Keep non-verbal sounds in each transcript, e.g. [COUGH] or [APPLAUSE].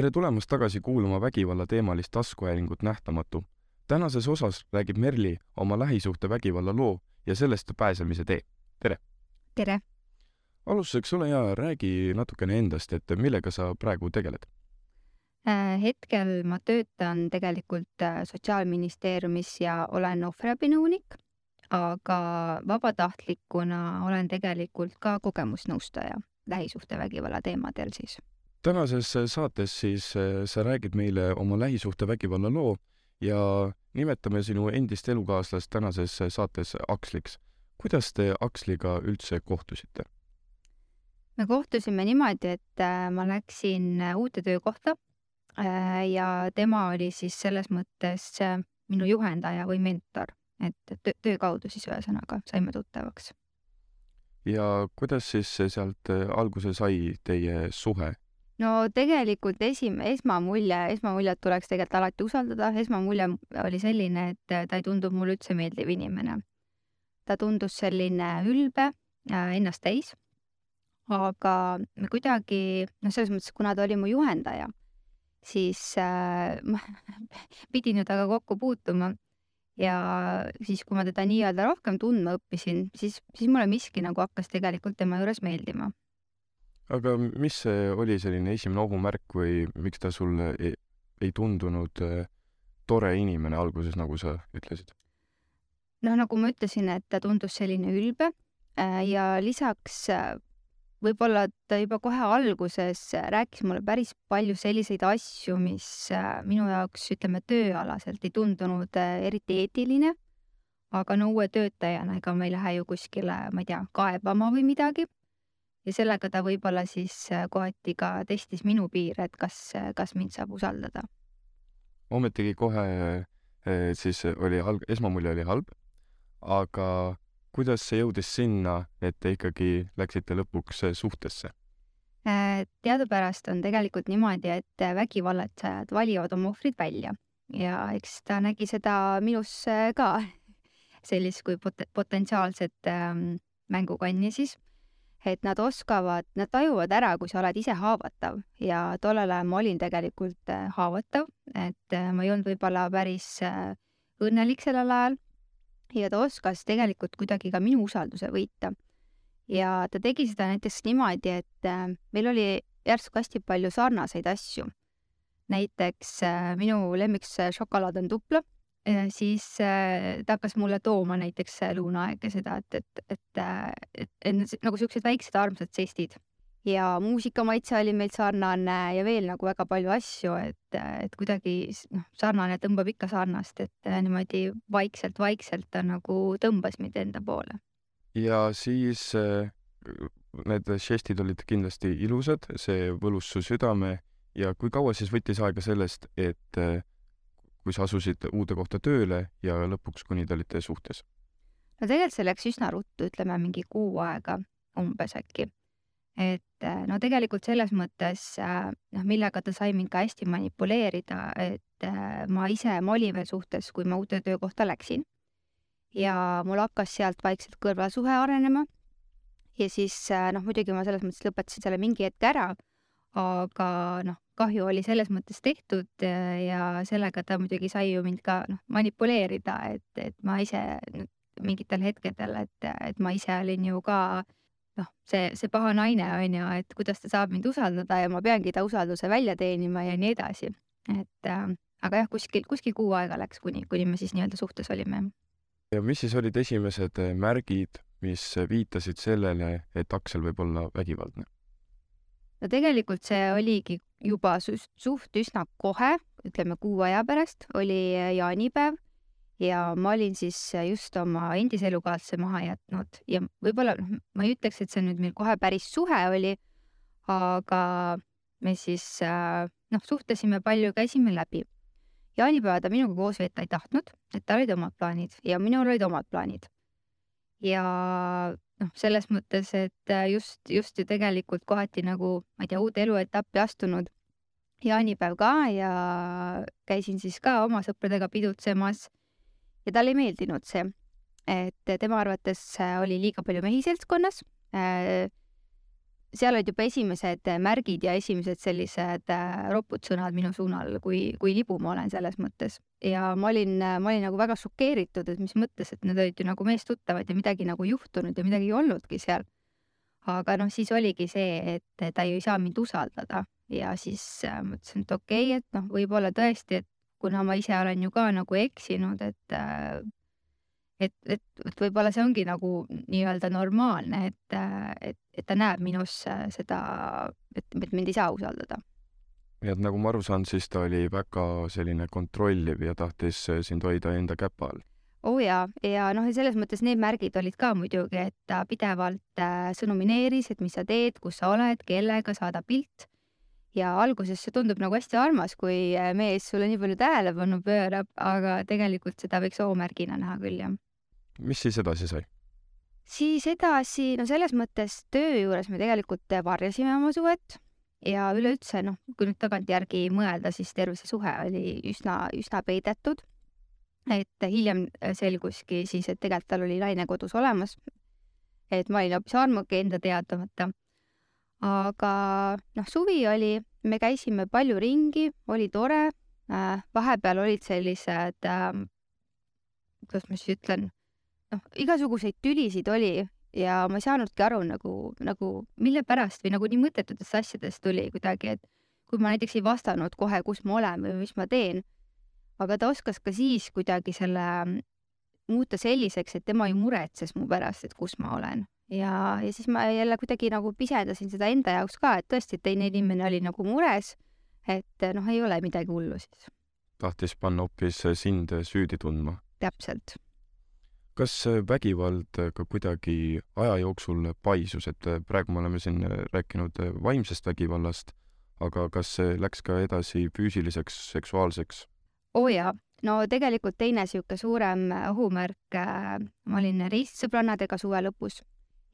tere tulemast tagasi kuulama vägivallateemalist taskuhäälingut Nähtamatu. tänases osas räägib Merli oma lähisuhtevägivalla loo ja sellest pääsemise tee. tere! tere! alustuseks ole hea, räägi natukene endast, et millega sa praegu tegeled? Äh, hetkel ma töötan tegelikult äh, Sotsiaalministeeriumis ja olen ohvriabinõunik, aga vabatahtlikuna olen tegelikult ka kogemusnõustaja lähisuhtevägivalla teemadel siis tänases saates siis äh, sa räägid meile oma lähisuhtevägivalla loo ja nimetame sinu endist elukaaslast tänases saates Aksliks. kuidas te Aksliga üldse kohtusite? me kohtusime niimoodi, et äh, ma läksin äh, uute töökohta ja tema oli siis selles mõttes minu juhendaja või mentor, et töö kaudu siis ühesõnaga saime tuttavaks. ja kuidas siis sealt alguse sai teie suhe no tegelikult esim-, esmamulje, esmamuljet tuleks tegelikult alati usaldada, esmamulje oli selline, et ta ei tundunud mulle üldse meeldiv inimene. ta tundus selline ülbe, äh, ennast täis, aga kuidagi, noh, selles mõttes, kuna ta oli mu juhendaja, siis äh, ma [LAUGHS] pidin ju temaga kokku puutuma. Ja siis, kui ma teda nii-öelda rohkem tundma õppisin, siis, siis mulle miski nagu hakkas tegelikult tema juures meeldima aga mis see oli selline esimene ohumärk või miks ta sulle ei, ei tundunud äh, tore inimene alguses, nagu sa ütlesid? noh, nagu ma ütlesin, et ta tundus selline ülbe äh, ja lisaks äh, võib-olla ta juba kohe alguses rääkis mulle päris palju selliseid asju, mis minu jaoks, ütleme, tööalaselt ei tundunud eriti eetiline. aga no uue töötajana, ega ma ei lähe ju kuskile, ma ei tea, kaebama või midagi ja sellega ta võib-olla siis äh, kohati ka testis minu piire, et kas, äh, kas mind saab usaldada. ometigi kohe äh, siis oli halb, esmamulje oli halb, aga kuidas see jõudis sinna, et te ikkagi läksite lõpuks suhtesse? teadupärast on tegelikult niimoodi, et vägivallatsejad valivad oma ohvrid välja ja eks ta nägi seda minus ka [LAUGHS] sellist kui pot-, potentsiaalset ähm, mängukanni siis et nad oskavad, nad tajuvad ära, kui sa oled ise haavatav ja tollel ajal ma olin tegelikult äh, haavatav, et äh, ma ei olnud võib-olla päris äh, õnnelik sellel ajal ja ta oskas tegelikult kuidagi ka minu usalduse võita. ja ta tegi seda näiteks niimoodi, et meil oli järsku hästi palju sarnaseid asju. näiteks minu lemmiks šokolaad on tupla siis äh, ta hakkas mulle tooma näiteks lõunaaega seda, et, et, et, et, et nagu siuksed väiksed armsad žestid ja muusikamaitse oli meil sarnane ja veel nagu väga palju asju, et, et kuidagi noh, sarnane tõmbab ikka sarnast, et äh, niimoodi vaikselt-vaikselt ta nagu tõmbas mind enda poole. ja siis äh, need žestid olid kindlasti ilusad, see võlus su südame ja kui kaua siis võttis aega sellest, et kui sa asusid uude kohta tööle ja lõpuks, kuni te olite suhtes? no tegelikult see läks üsna ruttu, ütleme mingi kuu aega umbes äkki. et äh, no tegelikult selles mõttes äh, noh, millega ta sai mind ka hästi manipuleerida, et äh, ma ise, ma olin veel suhtes, kui ma uude töökohta läksin. ja mul hakkas sealt vaikselt kõrvalsuhe arenema. ja siis noh, muidugi ma selles mõttes lõpetasin selle mingi hetk ära, aga noh, kahju oli selles mõttes tehtud äh, ja sellega ta muidugi sai ju mind ka noh, manipuleerida, et, et ma ise mingitel hetkedel, et, et ma ise olin ju ka noh, see, see paha naine on ju, et kuidas ta saab mind usaldada ja ma peangi ta usalduse välja teenima ja nii edasi. et äh, aga jah, kuskil, kuskil kuu aega läks, kuni, kuni me siis nii-öelda suhtes olime. ja mis siis olid esimesed äh, märgid, mis viitasid sellele, et Aksel võib olla vägivaldne? No tegelikult see oligi juba suht üsna kohe, ütleme kuu aja pärast, oli äh, jaanipäev ja ma olin siis äh, just oma endise elukaaslase maha jätnud ja võib-olla noh, ma ei ütleks, et see nüüd meil kohe päris suhe oli, aga me siis äh, noh, suhtlesime palju, käisime läbi. jaanipäeva ta minuga koos veeta ei tahtnud, et tal olid omad plaanid ja minul olid omad plaanid. ja noh, selles mõttes, et äh, just, just ju tegelikult kohati nagu, ma ei tea, uude eluetappi astunud jaanipäev ka ja käisin siis ka oma sõpradega pidutsemas ja talle ei meeldinud see, et tema arvates oli liiga palju mehi seltskonnas. Äh, seal olid juba esimesed märgid ja esimesed sellised äh, roputsõnad minu suunal, kui, kui libu ma olen selles mõttes. ja ma olin, ma olin nagu väga šokeeritud, et mis mõttes, et need olid ju nagu meestuttavad ja midagi nagu juhtunud ja midagi ei olnudki seal. aga noh, siis oligi see, et ta ju ei saa mind usaldada ja siis äh, mõtlesin, et okei okay,, et noh, võib-olla tõesti, et kuna ma ise olen ju ka nagu eksinud, et äh, et, et, et võib-olla see ongi nagu nii-öelda normaalne, et, et, et ta näeb minus seda, et, et mind ei saa usaldada. ja et nagu ma aru saan, siis ta oli väga selline kontrolliv ja tahtis sind hoida enda käpa all. oo oh jaa, ja noh, ja selles mõttes need märgid olid ka muidugi, et ta pidevalt äh, sõnumineeris, et mis sa teed, kus sa oled, kellega, saada pilt ja alguses see tundub nagu hästi armas, kui äh, mees sulle nii palju tähelepanu pöörab, aga tegelikult seda võiks O-märgina näha küll, jah mis siis edasi sai? siis edasi, no selles mõttes töö juures me tegelikult varjasime oma suhet ja üleüldse noh, kui nüüd tagantjärgi mõelda, siis terve see suhe oli üsna, üsna peidetud. et hiljem selguski siis, et tegelikult tal oli naine kodus olemas. et ma olin hoopis armuke enda teadmata. aga noh, suvi oli, me käisime palju ringi, oli tore. Äh, vahepeal olid sellised äh,, kuidas ma siis ütlen noh, igasuguseid tülisid oli ja ma ei saanudki aru nagu, nagu mille pärast või nagu nii mõttetutest asjadest tuli kuidagi, et kui ma näiteks ei vastanud kohe, kus ma olen või mis ma teen, aga ta oskas ka siis kuidagi selle muuta selliseks, et tema ei muretses mu pärast, et kus ma olen. ja, ja siis ma jälle kuidagi nagu pisendasin seda enda jaoks ka, et tõesti, et teine inimene oli nagu mures, et noh, ei ole midagi hullu siis. tahtis panna hoopis sind süüdi tundma? täpselt kas vägivald ka kuidagi aja jooksul paisus, et praegu me oleme siin rääkinud vaimsest vägivallast, aga kas see läks ka edasi füüsiliseks, seksuaalseks? oo oh jaa, no tegelikult teine niisugune suurem ohumärk äh,, ma olin reissõbrannadega suve lõpus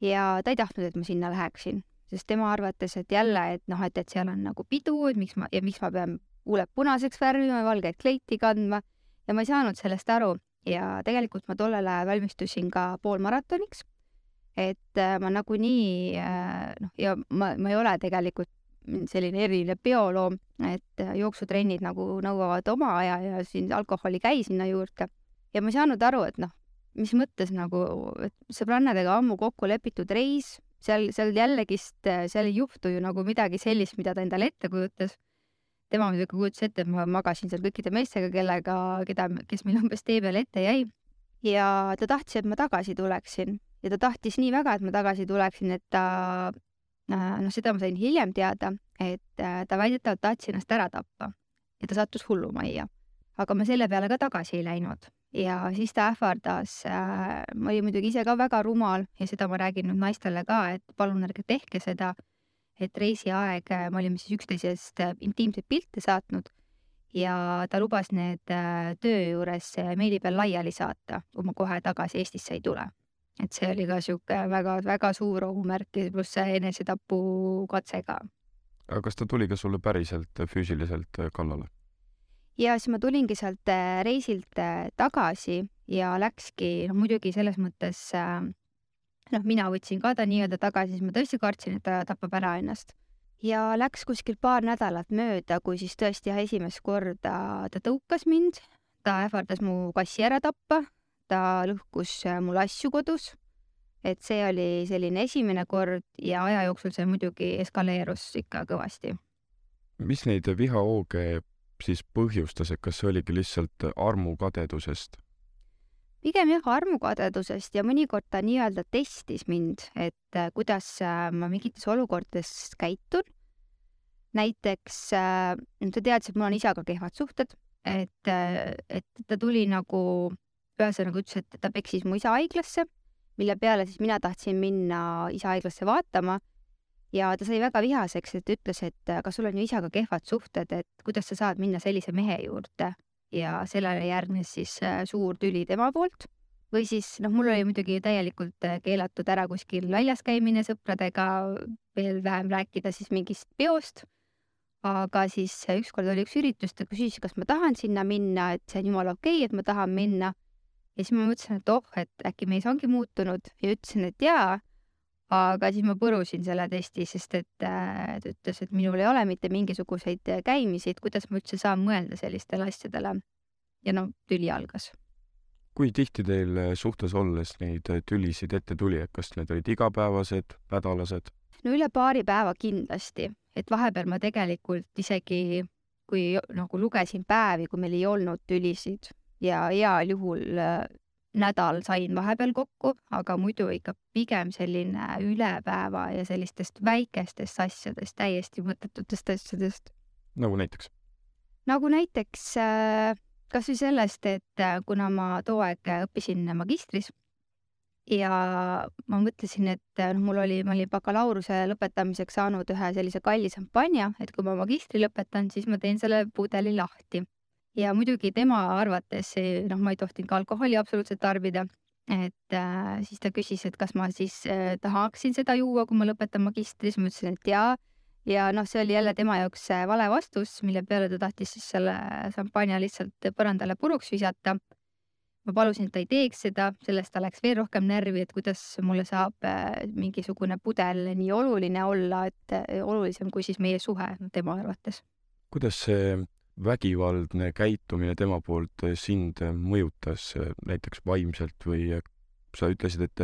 ja ta ei tahtnud, et ma sinna läheksin, sest tema arvates, et jälle, et noh, et, et seal on nagu pidu, et miks ma ja miks ma pean huuled punaseks värvima ja valget kleiti kandma ja ma ei saanud sellest aru ja tegelikult ma tollel ajal valmistusin ka poolmaratoniks. et äh, ma nagunii äh, noh, ja ma, ma ei ole tegelikult selline eriline bioloom, et äh, jooksutrennid nagu nõuavad oma aja ja siin alkoholi käi sinna juurde. ja ma ei saanud aru, et noh, mis mõttes nagu, et sõbrannadega ammu kokku lepitud reis, seal, seal jällegist, seal ei juhtu ju nagu midagi sellist, mida ta endale ette kujutas tema muidugi kujutas ette, et ma magasin seal kõikide meestega, kellega, keda, kes meil umbes tee peal ette jäi. ja ta tahtis, et ma tagasi tuleksin ja ta tahtis nii väga, et ma tagasi tuleksin, et ta, äh, noh, seda ma sain hiljem teada, et äh, ta väidetavalt tahtis ennast ära tappa ja ta sattus hullumajja. aga ma selle peale ka tagasi ei läinud ja siis ta ähvardas äh,, ma olin muidugi ise ka väga rumal ja seda ma räägin nüüd naistele ka, et palun ärge tehke seda et reisiaeg äh, me olime siis üksteisest äh, intiimseid pilte saatnud ja ta lubas need äh, töö juures meili peal laiali saata, kui ma kohe tagasi Eestisse ei tule. et see oli ka sihuke väga-väga suur ohumärk pluss see enesetapukatse ka. aga kas ta tuli ka sulle päriselt füüsiliselt kallale? ja siis ma tulingi sealt reisilt tagasi ja läkski, noh muidugi selles mõttes äh, noh, mina võtsin ka ta nii-öelda tagasi, siis ma tõesti kartsin, et ta tapab ära ennast. ja läks kuskil paar nädalat mööda, kui siis tõesti esimest korda ta tõukas mind, ta ähvardas mu kassi ära tappa, ta lõhkus äh, mul asju kodus. et see oli selline esimene kord ja aja jooksul see muidugi eskaleerus ikka kõvasti. mis neid vihahooge siis põhjustas, et kas see oligi lihtsalt armukadedusest? Pigem jah, armukadedusest ja mõnikord ta nii-öelda testis mind, et äh, kuidas äh, ma mingites olukordades käitun. näiteks äh, ta teadis, et mul on isaga kehvad suhted, et, et ta tuli nagu, ühesõnaga ütles, et ta peksis mu isa haiglasse, mille peale siis mina tahtsin minna isa haiglasse vaatama ja ta sai väga vihaseks, et ütles, et aga sul on ju isaga kehvad suhted, et kuidas sa saad minna sellise mehe juurde ja sellele järgnes siis äh, suur tüli tema poolt. või siis noh, mul oli muidugi täielikult äh, keelatud ära kuskil väljas käimine sõpradega, veel vähem rääkida siis mingist peost. aga siis ükskord oli üks üritus, ta küsis, kas ma tahan sinna minna, et see on jumala okei okay,, et ma tahan minna. ja siis ma mõtlesin, et oh, et äkki mees ongi muutunud ja ütlesin, et jaa, aga siis ma põrusin selle testi, sest et äh, ta ütles, et minul ei ole mitte mingisuguseid käimisi, et kuidas ma üldse saan mõelda sellistele asjadele. ja no tüli algas. kui tihti teil äh, suhtes olles neid äh, tülisid ette tuli, et kas need olid igapäevased, nädalased? no üle paari päeva kindlasti, et vahepeal ma tegelikult isegi kui nagu lugesin päevi, kui meil ei olnud tülisid ja heal juhul nädal sain vahepeal kokku, aga muidu ikka pigem selline üle päeva ja sellistest väikestest asjadest, täiesti mõttetutest asjadest. nagu näiteks? nagu näiteks äh, kas või sellest, et äh, kuna ma too aeg õppisin magistris ja ma mõtlesin, et noh, mul oli, ma olin bakalaureuse lõpetamiseks saanud ühe sellise kalli šampanja, et kui ma magistri lõpetan, siis ma teen selle pudeli lahti ja muidugi tema arvates, noh, ma ei tohtinud ka alkoholi absoluutselt tarbida, et äh, siis ta küsis, et kas ma siis äh, tahaksin seda juua, kui ma lõpetan magistris, ma ütlesin, et jaa. ja noh, see oli jälle tema jaoks äh, vale vastus, mille peale ta tahtis siis selle šampanja lihtsalt põrandale puruks visata. ma palusin, et ta ei teeks seda, sellest ta läks veel rohkem närvi, et kuidas mulle saab äh, mingisugune pudel nii oluline olla, et äh, olulisem kui siis meie suhe tema arvates. kuidas see vägivaldne käitumine tema poolt eh, sind eh, mõjutas eh, näiteks vaimselt või sa ütlesid, et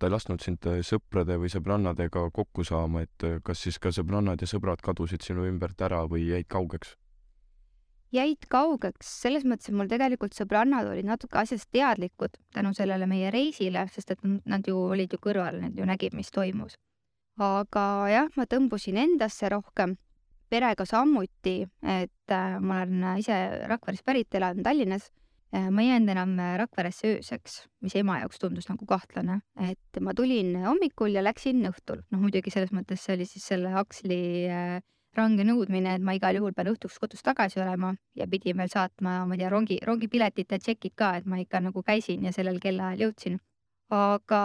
ta ei lasknud sind sõprade või sõbrannadega kokku saama, et kas siis ka sõbrannad ja sõbrad kadusid sinu ümbert ära või jäid kaugeks? jäid kaugeks selles mõttes, et mul tegelikult sõbrannad olid natuke asjast teadlikud tänu sellele meie reisile, sest et nad ju olid ju kõrval, nad ju nägid, mis toimus. aga jah, ma tõmbusin endasse rohkem perega samuti, et äh, ma olen ise Rakverest pärit, elan Tallinnas. Äh, ma ei jäänud enam Rakveresse ööseks, mis ema jaoks tundus nagu kahtlane, et ma tulin hommikul ja läksin õhtul. noh, muidugi selles mõttes see oli siis selle Aksli äh, range nõudmine, et ma igal juhul pean õhtuks kodus tagasi olema ja pidi veel saatma, ma ei tea, rongi, rongipiletite tšekid ka, et ma ikka nagu käisin ja sellel kellaajal jõudsin. aga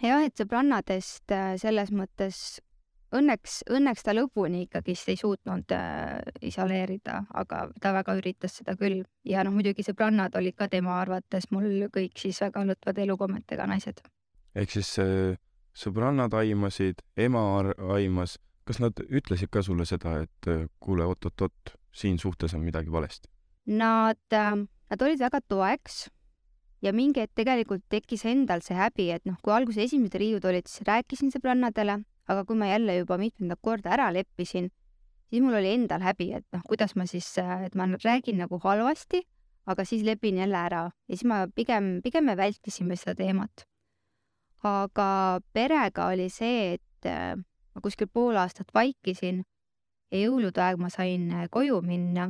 jah, et sõbrannadest selles mõttes õnneks, õnneks ta lõpuni ikkagist ei suutnud äh, isoleerida, aga ta väga üritas seda küll ja noh, muidugi sõbrannad olid ka tema arvates mul kõik siis väga lõtvade elukommetega naised. ehk siis äh, sõbrannad aimasid, ema aimas, kas nad ütlesid ka sulle seda, et äh, kuule, oot-oot-oot, siin suhtes on midagi valesti? Nad äh,, nad olid väga toeks ja mingi hetk tegelikult tekkis endal see häbi, et noh, kui alguses esimesed riiud olid, siis rääkisin sõbrannadele aga kui ma jälle juba mitmendat korda ära leppisin, siis mul oli endal häbi, et noh, kuidas ma siis, et ma räägin nagu halvasti, aga siis lepin jälle ära ja siis ma pigem, pigem me vältisime seda teemat. aga perega oli see, et äh, ma kuskil pool aastat vaikisin ja jõulude aeg ma sain äh, koju minna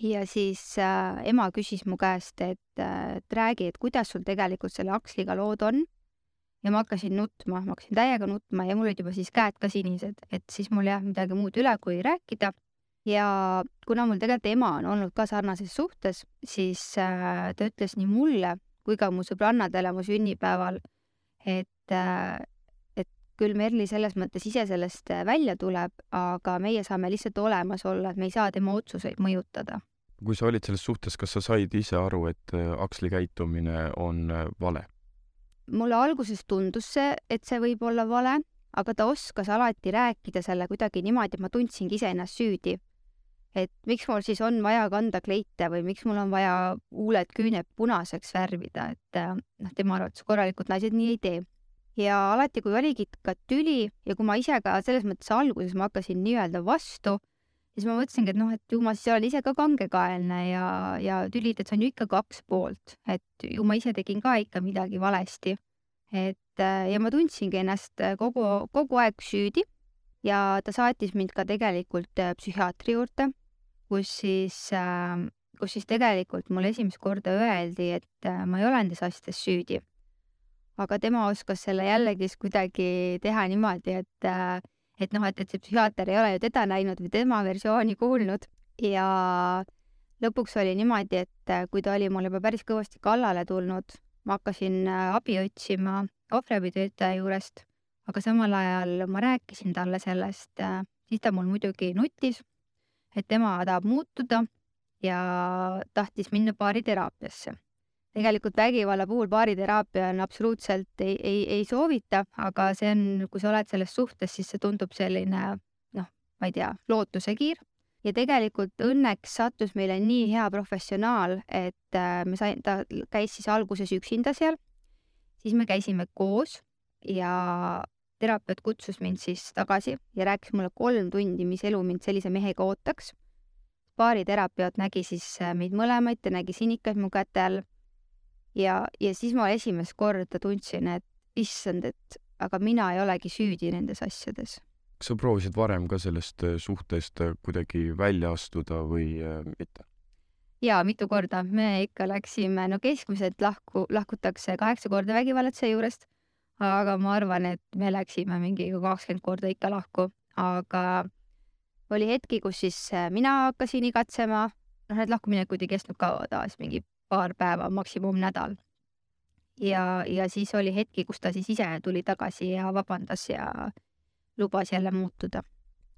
ja siis äh, ema küsis mu käest, et, äh, et räägi, et kuidas sul tegelikult selle Aksliga lood on ja ma hakkasin nutma, ma hakkasin täiega nutma ja mul olid juba siis käed ka sinised, et siis mul ei jäänud midagi muud üle, kui rääkida. ja kuna mul tegelikult ema on olnud ka sarnases suhtes, siis äh, ta ütles nii mulle kui ka mu sõbrannadele mu sünnipäeval, et äh, küll Merli selles mõttes ise sellest äh, välja tuleb, aga meie saame lihtsalt olemas olla, et me ei saa tema otsuseid mõjutada. kui sa olid selles suhtes, kas sa said ise aru, et äh, Aksli käitumine on äh, vale? mulle alguses tundus see, et see võib olla vale, aga ta oskas alati rääkida selle kuidagi niimoodi, et ma tundsingi iseennast süüdi. et miks mul siis on vaja kanda kleite või miks mul on vaja huuled, küüned punaseks värvida, et noh, tema arvates korralikud naised nii ei tee. Ja alati, kui oligi ka tüli ja kui ma ise ka selles mõttes alguses ma hakkasin nii-öelda vastu siis ma mõtlesingi, et noh, et ju ma siis olen ise ka kangekaelne ja, ja tülideks on ju ikka kaks poolt, et ju ma ise tegin ka ikka midagi valesti. et äh, ja ma tundsingi ennast äh, kogu, kogu aeg süüdi ja ta saatis mind ka tegelikult äh, psühhiaatri juurde, kus siis, kus siis tegelikult mulle esimest korda öeldi, et ma ei ole nendes asjades süüdi. Aga tema oskas selle jällegi kuidagi teha niimoodi, et et noh, et, et see psühhiaater ei ole ju teda näinud või tema versiooni kuulnud ja lõpuks oli niimoodi, et kui ta oli mulle juba päris kõvasti kallale tulnud, ma hakkasin äh, abi otsima ohvriabitöötaja juurest, aga samal ajal ma rääkisin talle sellest, äh, siis ta mul muidugi nutis, et tema tahab muutuda ja tahtis minna baariteraapiasse. Tegelikult vägivalla puhul baariteraapia on absoluutselt ei, ei, ei soovita, aga see on, kui sa oled selles suhtes, siis see tundub selline noh, ma ei tea, lootusekiir. ja tegelikult õnneks sattus meile nii hea professionaal, et äh, me sain, ta käis siis alguses üksinda seal, siis me käisime koos ja terapeut kutsus mind siis tagasi ja rääkis mulle kolm tundi, mis elu mind sellise mehega ootaks. baariterapeut nägi siis äh, meid mõlemaid, ta nägi sinikaid mu käte all ja, ja siis ma esimest korda tundsin, et issand, et aga mina ei olegi süüdi nendes asjades. kas sa proovisid varem ka sellest äh, suhtest äh, kuidagi välja astuda või äh, mitte? jaa, mitu korda. me ikka läksime, no keskmiselt lahku, lahkutakse kaheksa korda vägivallatseja juurest, aga ma arvan, et me läksime mingi kakskümmend korda ikka lahku, aga oli hetki, kus siis mina hakkasin igatsema, noh, need lahkuminekud ei kestnud kaua, tavaliselt mingi paar päeva, maksimum nädal. ja, ja siis oli hetki, kus ta siis ise tuli tagasi ja vabandas ja lubas jälle muutuda.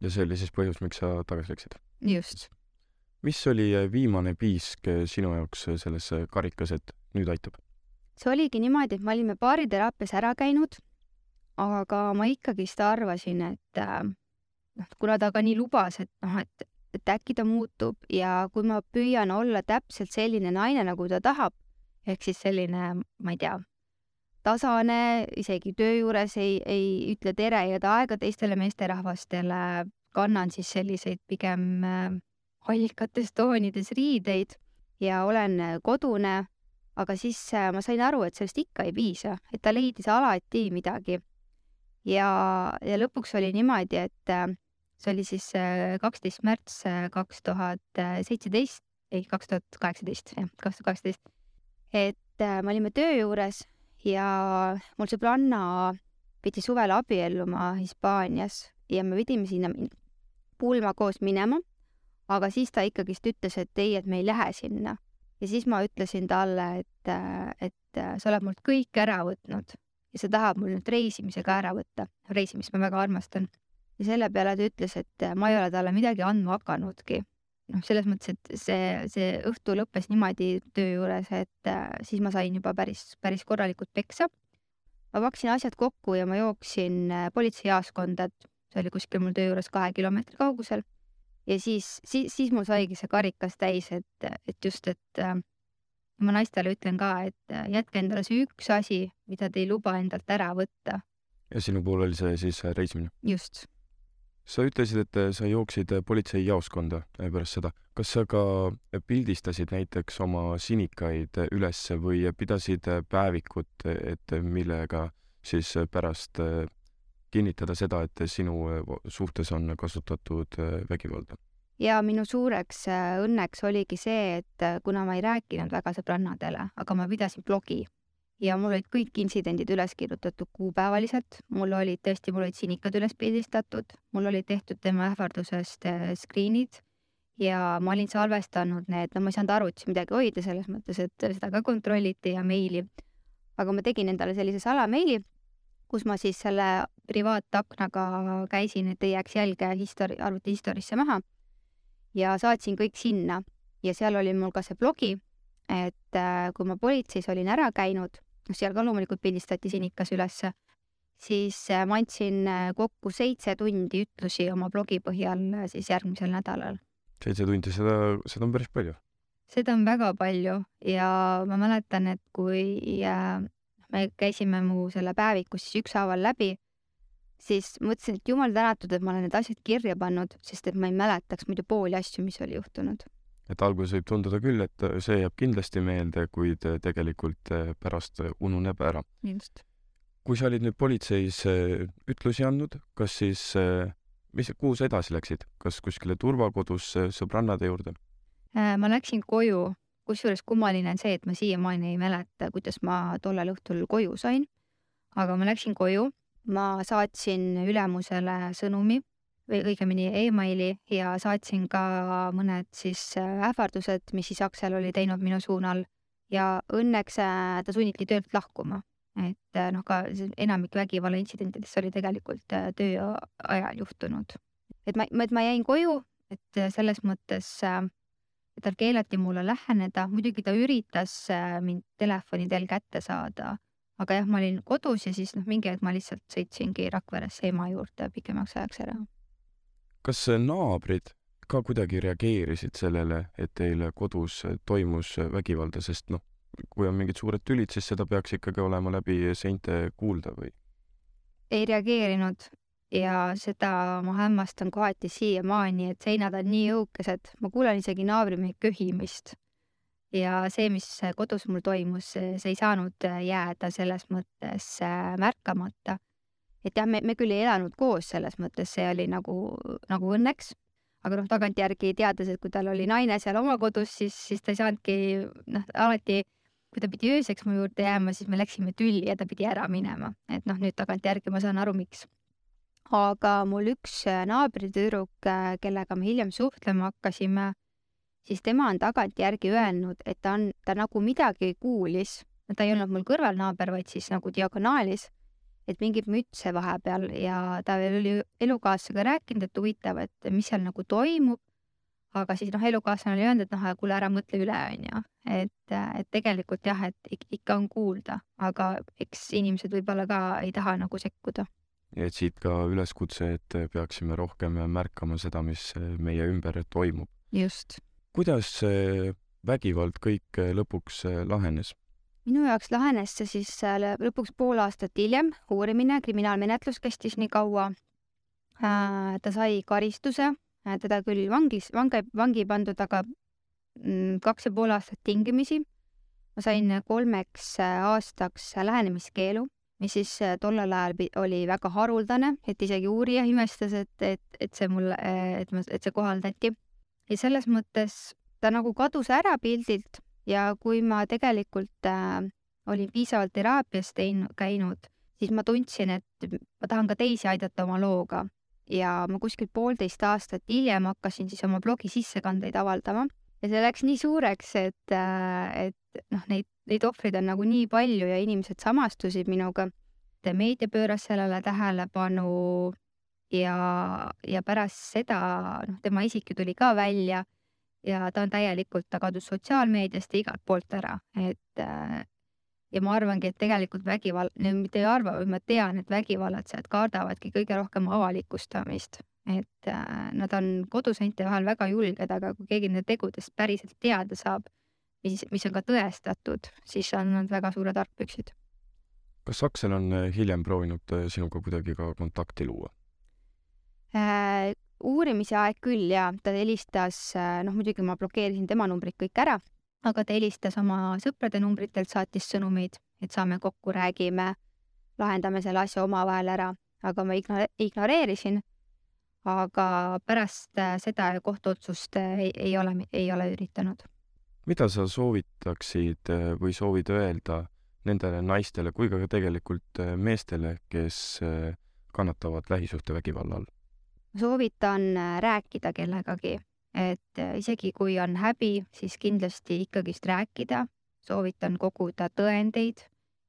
ja see oli siis põhjus, miks sa tagasi läksid? just. mis oli äh, viimane piisk äh, sinu jaoks äh, selles karikas, et nüüd aitab? see oligi niimoodi, et me olime baariteraapias ära käinud, aga ma ikkagist arvasin, et noh, kuna ta ka nii lubas, et noh, et et äkki ta muutub ja kui ma püüan olla täpselt selline naine, nagu ta tahab, ehk siis selline, ma ei tea, tasane, isegi töö juures ei, ei ütle tere ja aega teistele meesterahvastele, kannan siis selliseid pigem äh, allikates toonides riideid ja olen kodune, aga siis äh, ma sain aru, et sellest ikka ei piisa, et ta leidis alati midagi. ja, ja lõpuks oli niimoodi, et äh, see oli siis äh, kaksteist märts äh, kaks tuhat seitseteist, ei, kaks tuhat kaheksateist, jah, kaks tuhat kaheksateist. et äh, me olime töö juures ja mul sõbranna pidi suvel abielluma Hispaanias ja me pidime sinna pulma koos minema. aga siis ta ikkagist ütles, et ei, et me ei lähe sinna. ja siis ma ütlesin talle, et, et sa oled mult kõik ära võtnud ja sa tahad mul nüüd reisimise ka ära võtta. reisimist ma väga armastan ja selle peale ta ütles, et äh, ma ei ole talle midagi andma hakanudki. noh, selles mõttes, et see, see õhtu lõppes niimoodi töö juures, et äh, siis ma sain juba päris, päris korralikult peksa. ma pakkisin asjad kokku ja ma jooksin äh, politseijaoskonda, et see oli kuskil mul töö juures kahe kilomeetri kaugusel. ja siis, siis, siis mul saigi see karikas täis, et, et just, et ma naistele ütlen ka, et jätke endale see üks asi, mida te ei luba endalt ära võtta. ja sinu puhul oli see siis reisimine? just sa ütlesid, et äh, sa jooksid äh, politseijaoskonda äh, pärast seda. kas sa ka pildistasid näiteks oma sinikaid üles või pidasid päevikut, et millega siis pärast kinnitada seda, et sinu suhtes on kasutatud vägivalda? ja minu suureks õnneks oligi see, et kuna ma ei rääkinud väga sõbrannadele, aga ma pidasin blogi ja mul olid kõik intsidendid üles kirjutatud kuupäevaliselt, mul olid tõesti, mul olid sinikad üles pildistatud, mul olid tehtud tema ähvardusest äh, screen'id. Ja ma olin salvestanud need, no ma ei saanud arvutis midagi hoida selles mõttes, et seda ka kontrolliti ja meili. aga ma tegin endale sellise salameili, kus ma siis selle privaataknaga käisin, et ei jääks jälge histori-, arvuti historisse maha. ja saatsin kõik sinna. Ja seal oli mul ka see blogi, et äh, kui ma politseis olin ära käinud, noh, seal ka loomulikult pildistati sinikas ülesse, siis äh, ma andsin äh, kokku seitse tundi ütlusi oma blogi põhjal siis järgmisel nädalal. seitse tundi, seda, seda on päris palju. seda on väga palju ja ma mäletan, et kui me käisime mu selle päeviku siis ükshaaval läbi, siis mõtlesin, et jumal tänatud, et ma olen need asjad kirja pannud, sest et ma ei mäletaks muidu pooli asju, mis oli juhtunud et alguses võib tunduda küll, et see jääb kindlasti meelde, kuid tegelikult eh, pärast ununeb ära. just. kui sa olid nüüd politseis ütlusi andnud, kas siis, mis, kuhu sa edasi läksid, kas kuskile turvakodusse sõbrannade juurde? Äh, ma läksin koju, kusjuures kummaline on see, et ma siiamaani ei mäleta, kuidas ma tollel õhtul koju sain. aga ma läksin koju, ma saatsin ülemusele sõnumi või õigemini emaili ja saatsin ka mõned siis äh, ähvardused, mis siis Aksel oli teinud minu suunal ja õnneks äh, ta sunniti töölt lahkuma. et äh, noh, ka enamik vägivallaintsidentidest oli tegelikult töö ajal juhtunud. et ma, et ma jäin koju, et selles mõttes, tal keelati mulle läheneda, muidugi ta üritas mind telefoni teel kätte saada, aga jah, ma olin kodus ja siis noh, mingi hetk ma lihtsalt sõitsingi Rakveresse ema juurde pikemaks ajaks ära. Kas naabrid ka kuidagi reageerisid sellele, et teil kodus toimus vägivalda, sest noh, kui on mingid suured tülid, siis seda peaks ikkagi olema läbi seinte kuulda või? ei reageerinud ja seda ma hämmastan kohati siiamaani, et seinad on nii õhukesed, ma kuulen isegi naabrimehe köhimist. ja see, mis kodus mul toimus, see ei saanud jääda selles mõttes äh, märkamata. Et jah, me, me küll ei elanud koos selles mõttes, see oli nagu, nagu õnneks, aga noh, tagantjärgi teades, et kui tal oli naine seal oma kodus, siis, siis ta ei saanudki noh, alati kui ta pidi ööseks mu juurde jääma, siis me läksime tülli ja ta pidi ära minema, et noh, nüüd tagantjärgi ma saan aru, miks. Aga mul üks äh, naabritüdruk, äh, kellega me hiljem suhtlema hakkasime, siis tema on tagantjärgi öelnud, et ta on, ta nagu midagi kuulis, ta ei olnud mul kõrvalnaaber, vaid siis nagu diagonaalis, et mingeid mütse vahepeal ja ta veel oli elukaaslasega rääkinud, et huvitav, et mis seal nagu toimub. aga siis noh, elukaaslane oli öelnud, et noh, kuule ära mõtle üle, onju, et, et tegelikult jah, et ikka on kuulda, aga eks inimesed võib-olla ka ei taha nagu sekkuda et siit ka üleskutse, et peaksime rohkem märkama seda, mis meie ümber toimub. just. kuidas vägivald kõik lõpuks lahenes? Minu jaoks lahenes see siis äh, lõpuks pool aastat hiljem, uurimine, kriminaalmenetlus kestis nii kaua. Äh, ta sai karistuse, äh, teda küll vangis, vangi, vangi pandud, aga mm, kaks ja pool aastat tingimisi. ma sain kolmeks aastaks lähenemiskeelu mis siis tollel ajal oli väga haruldane, et isegi uurija imestas, et, et, et see mulle, et ma, et see kohaldati. ja selles mõttes ta nagu kadus ära pildilt ja kui ma tegelikult äh, olin piisavalt teraapias teinud, käinud, siis ma tundsin, et ma tahan ka teisi aidata oma looga ja ma kuskil poolteist aastat hiljem hakkasin siis oma blogi sissekandeid avaldama ja see läks nii suureks, et, äh, et noh, neid neid ohvreid on nagu nii palju ja inimesed samastusid minuga. meedia pööras sellele tähelepanu ja, ja pärast seda, noh, tema isik ju tuli ka välja ja ta on täielikult, ta kadus sotsiaalmeediast ja igalt poolt ära, et ja ma arvangi, et tegelikult vägivald, mitte ei arva, vaid ma tean, et vägivallatsejad kardavadki kõige rohkem avalikustamist, et nad on koduseinte vahel väga julged, aga kui keegi nende tegudest päriselt teada saab mis, mis on ka tõestatud, siis on nad väga suured argpüksid. kas Aksel on äh, hiljem proovinud äh, sinuga kuidagi ka kontakti luua äh,? Uurimise aeg küll ja ta helistas, äh, noh muidugi ma blokeerisin tema numbrid kõik ära, aga ta helistas oma sõprade numbritelt, saatis sõnumeid, et saame kokku, räägime, lahendame selle asja omavahel ära, aga ma igno-, ignoreerisin. aga pärast seda kohtuotsust ei, ei ole, ei ole üritanud mida sa soovitaksid äh, või soovid öelda nendele naistele kui ka tegelikult äh, meestele, kes äh, kannatavad lähisuhtevägivalla all? Soovitan rääkida kellegagi, et isegi kui on häbi, siis kindlasti ikkagist rääkida, soovitan koguda tõendeid,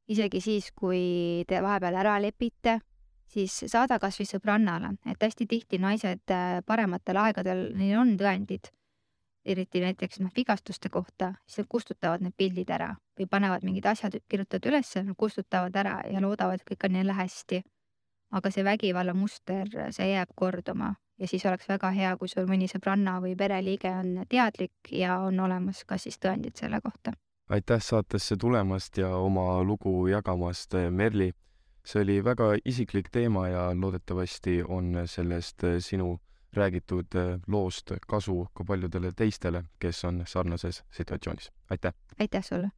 isegi siis, kui te vahepeal ära lepite, siis saada kas või sõbrannale, et hästi tihti naised parematel aegadel, neil on tõendid. Eriti näiteks noh, vigastuste kohta, siis nad kustutavad need pildid ära või panevad mingid asjad, kirjutavad ülesse, kustutavad ära ja loodavad, et kõik on jälle hästi. Aga see vägivallamuster, see jääb korduma ja siis oleks väga hea, kui sul mõni sõbranna või pereliige on teadlik ja on olemas ka siis tõendid selle kohta. aitäh saatesse tulemast ja oma lugu jagamast, Merli. see oli väga isiklik teema ja loodetavasti on sellest sinu räägitud loost kasu ka paljudele teistele, kes on sarnases situatsioonis. aitäh! aitäh sulle!